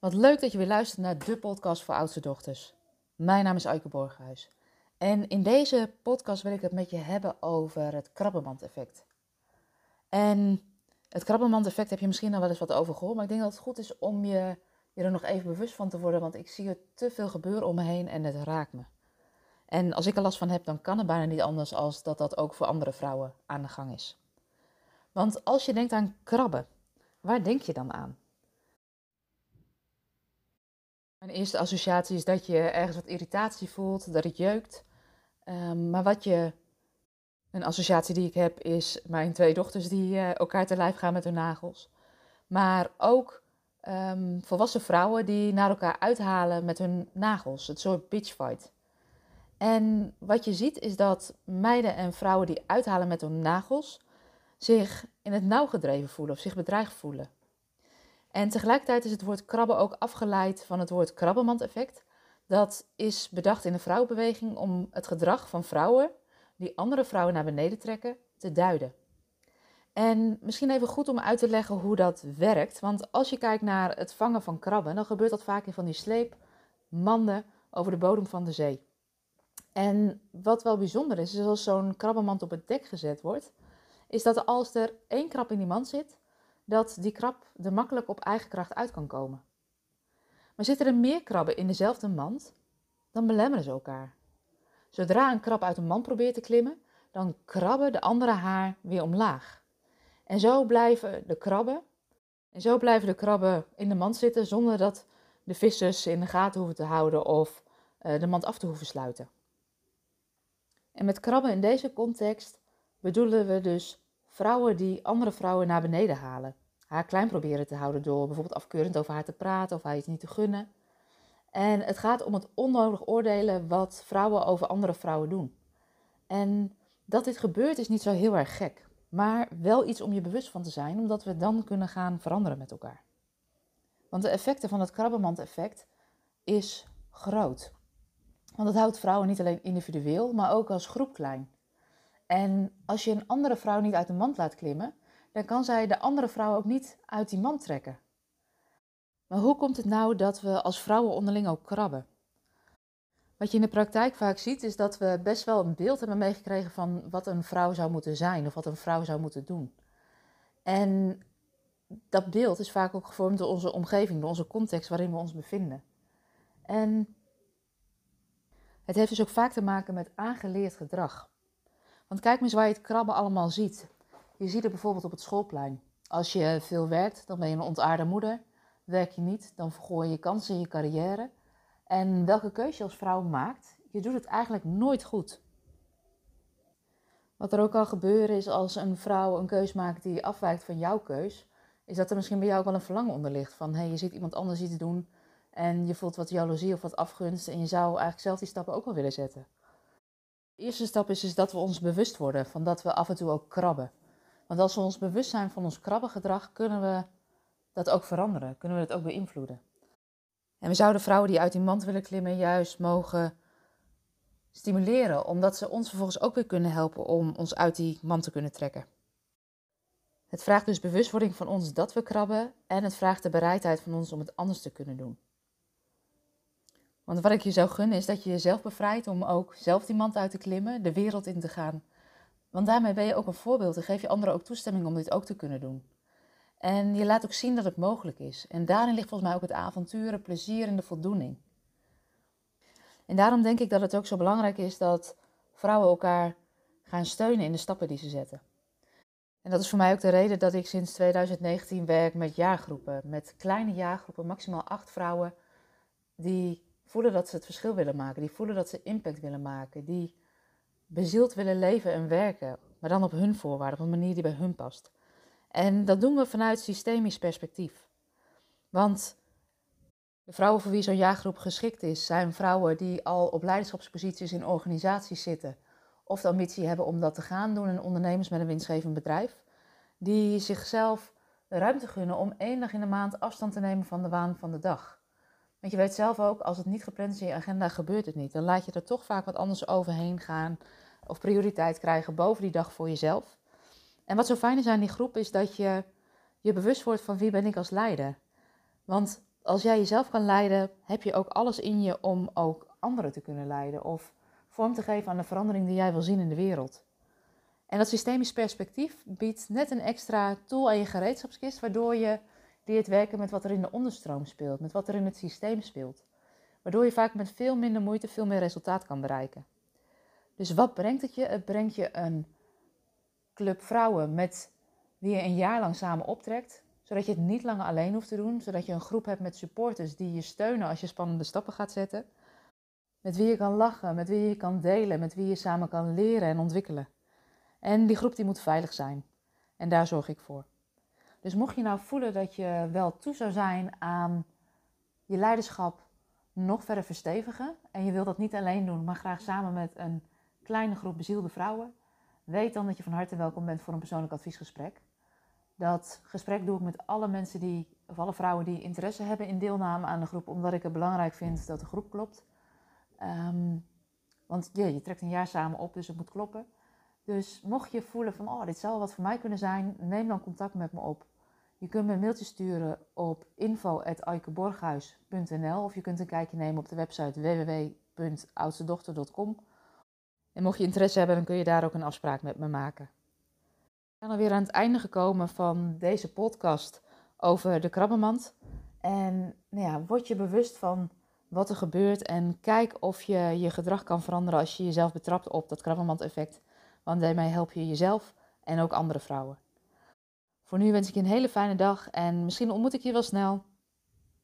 Wat leuk dat je weer luistert naar de podcast voor oudste dochters. Mijn naam is Aike Borghuis. En in deze podcast wil ik het met je hebben over het krabbenmand-effect. En het krabbenmand-effect heb je misschien al wel eens wat over gehoord, maar ik denk dat het goed is om je, je er nog even bewust van te worden, want ik zie er te veel gebeuren om me heen en het raakt me. En als ik er last van heb, dan kan het bijna niet anders als dat dat ook voor andere vrouwen aan de gang is. Want als je denkt aan krabben, waar denk je dan aan? Mijn eerste associatie is dat je ergens wat irritatie voelt, dat het jeukt. Um, maar wat je. Een associatie die ik heb is mijn twee dochters die uh, elkaar te lijf gaan met hun nagels. Maar ook um, volwassen vrouwen die naar elkaar uithalen met hun nagels. Het soort bitchfight. En wat je ziet is dat meiden en vrouwen die uithalen met hun nagels zich in het nauw gedreven voelen of zich bedreigd voelen. En tegelijkertijd is het woord krabben ook afgeleid van het woord krabbenmand-effect. Dat is bedacht in de vrouwenbeweging om het gedrag van vrouwen die andere vrouwen naar beneden trekken te duiden. En misschien even goed om uit te leggen hoe dat werkt. Want als je kijkt naar het vangen van krabben, dan gebeurt dat vaak in van die sleepmanden over de bodem van de zee. En wat wel bijzonder is, is als zo'n krabbenmand op het dek gezet wordt, is dat als er één krab in die mand zit, dat die krab er makkelijk op eigen kracht uit kan komen. Maar zitten er meer krabben in dezelfde mand, dan belemmeren ze elkaar. Zodra een krab uit een mand probeert te klimmen, dan krabben de andere haar weer omlaag. En zo blijven de krabben, en zo blijven de krabben in de mand zitten zonder dat de vissers in de gaten hoeven te houden of uh, de mand af te hoeven sluiten. En met krabben in deze context bedoelen we dus vrouwen die andere vrouwen naar beneden halen. Haar klein proberen te houden door bijvoorbeeld afkeurend over haar te praten of haar iets niet te gunnen. En het gaat om het onnodig oordelen wat vrouwen over andere vrouwen doen. En dat dit gebeurt is niet zo heel erg gek, maar wel iets om je bewust van te zijn, omdat we dan kunnen gaan veranderen met elkaar. Want de effecten van het krabbenmand-effect is groot. Want het houdt vrouwen niet alleen individueel, maar ook als groep klein. En als je een andere vrouw niet uit de mand laat klimmen, dan kan zij de andere vrouw ook niet uit die mand trekken. Maar hoe komt het nou dat we als vrouwen onderling ook krabben? Wat je in de praktijk vaak ziet, is dat we best wel een beeld hebben meegekregen van wat een vrouw zou moeten zijn of wat een vrouw zou moeten doen. En dat beeld is vaak ook gevormd door onze omgeving, door onze context waarin we ons bevinden. En het heeft dus ook vaak te maken met aangeleerd gedrag. Want kijk eens waar je het krabben allemaal ziet. Je ziet het bijvoorbeeld op het schoolplein. Als je veel werkt, dan ben je een ontaarde moeder. Werk je niet, dan vergooi je kansen in je carrière. En welke keuze je als vrouw maakt, je doet het eigenlijk nooit goed. Wat er ook al gebeuren is als een vrouw een keus maakt die afwijkt van jouw keus, is dat er misschien bij jou ook wel een verlangen onder ligt. Van hey, je ziet iemand anders iets doen en je voelt wat jaloezie of wat afgunst en je zou eigenlijk zelf die stappen ook wel willen zetten. De eerste stap is, is dat we ons bewust worden van dat we af en toe ook krabben. Want als we ons bewust zijn van ons krabbengedrag, kunnen we dat ook veranderen, kunnen we het ook beïnvloeden. En we zouden vrouwen die uit die mand willen klimmen juist mogen stimuleren, omdat ze ons vervolgens ook weer kunnen helpen om ons uit die mand te kunnen trekken. Het vraagt dus bewustwording van ons dat we krabben en het vraagt de bereidheid van ons om het anders te kunnen doen. Want wat ik je zou gunnen is dat je jezelf bevrijdt om ook zelf die mand uit te klimmen, de wereld in te gaan. Want daarmee ben je ook een voorbeeld en geef je anderen ook toestemming om dit ook te kunnen doen. En je laat ook zien dat het mogelijk is. En daarin ligt volgens mij ook het avontuur, het plezier en de voldoening. En daarom denk ik dat het ook zo belangrijk is dat vrouwen elkaar gaan steunen in de stappen die ze zetten. En dat is voor mij ook de reden dat ik sinds 2019 werk met jaargroepen. Met kleine jaargroepen, maximaal acht vrouwen die voelen dat ze het verschil willen maken. Die voelen dat ze impact willen maken. Die bezield willen leven en werken. Maar dan op hun voorwaarden, op een manier die bij hun past. En dat doen we vanuit systemisch perspectief. Want de vrouwen voor wie zo'n jaargroep geschikt is, zijn vrouwen die al op leiderschapsposities in organisaties zitten. Of de ambitie hebben om dat te gaan doen en ondernemers met een winstgevend bedrijf. Die zichzelf ruimte gunnen om één dag in de maand afstand te nemen van de waan van de dag. Want je weet zelf ook, als het niet gepland is in je agenda, gebeurt het niet. Dan laat je er toch vaak wat anders overheen gaan of prioriteit krijgen boven die dag voor jezelf. En wat zo fijn is aan die groep is dat je je bewust wordt van wie ben ik als leider. Want als jij jezelf kan leiden, heb je ook alles in je om ook anderen te kunnen leiden. Of vorm te geven aan de verandering die jij wil zien in de wereld. En dat systemisch perspectief biedt net een extra tool aan je gereedschapskist, waardoor je leert werken met wat er in de onderstroom speelt, met wat er in het systeem speelt. Waardoor je vaak met veel minder moeite veel meer resultaat kan bereiken. Dus wat brengt het je? Het brengt je een club vrouwen met wie je een jaar lang samen optrekt, zodat je het niet langer alleen hoeft te doen, zodat je een groep hebt met supporters die je steunen als je spannende stappen gaat zetten, met wie je kan lachen, met wie je kan delen, met wie je samen kan leren en ontwikkelen. En die groep die moet veilig zijn. En daar zorg ik voor. Dus mocht je nou voelen dat je wel toe zou zijn aan je leiderschap nog verder verstevigen en je wilt dat niet alleen doen, maar graag samen met een kleine groep bezielde vrouwen, weet dan dat je van harte welkom bent voor een persoonlijk adviesgesprek. Dat gesprek doe ik met alle mensen die, of alle vrouwen die interesse hebben in deelname aan de groep, omdat ik het belangrijk vind dat de groep klopt. Ehm, want ja, je trekt een jaar samen op, dus het moet kloppen. Dus mocht je voelen van, oh, dit zou wat voor mij kunnen zijn, neem dan contact met me op. Je kunt me een mailtje sturen op info.aikeborghuis.nl of je kunt een kijkje nemen op de website www.oudstedochter.com. En mocht je interesse hebben, dan kun je daar ook een afspraak met me maken. We zijn alweer aan het einde gekomen van deze podcast over de krabbenmand. En nou ja, word je bewust van wat er gebeurt en kijk of je je gedrag kan veranderen als je jezelf betrapt op dat krabbenmand-effect. Want daarmee help je jezelf en ook andere vrouwen. Voor nu wens ik je een hele fijne dag en misschien ontmoet ik je wel snel.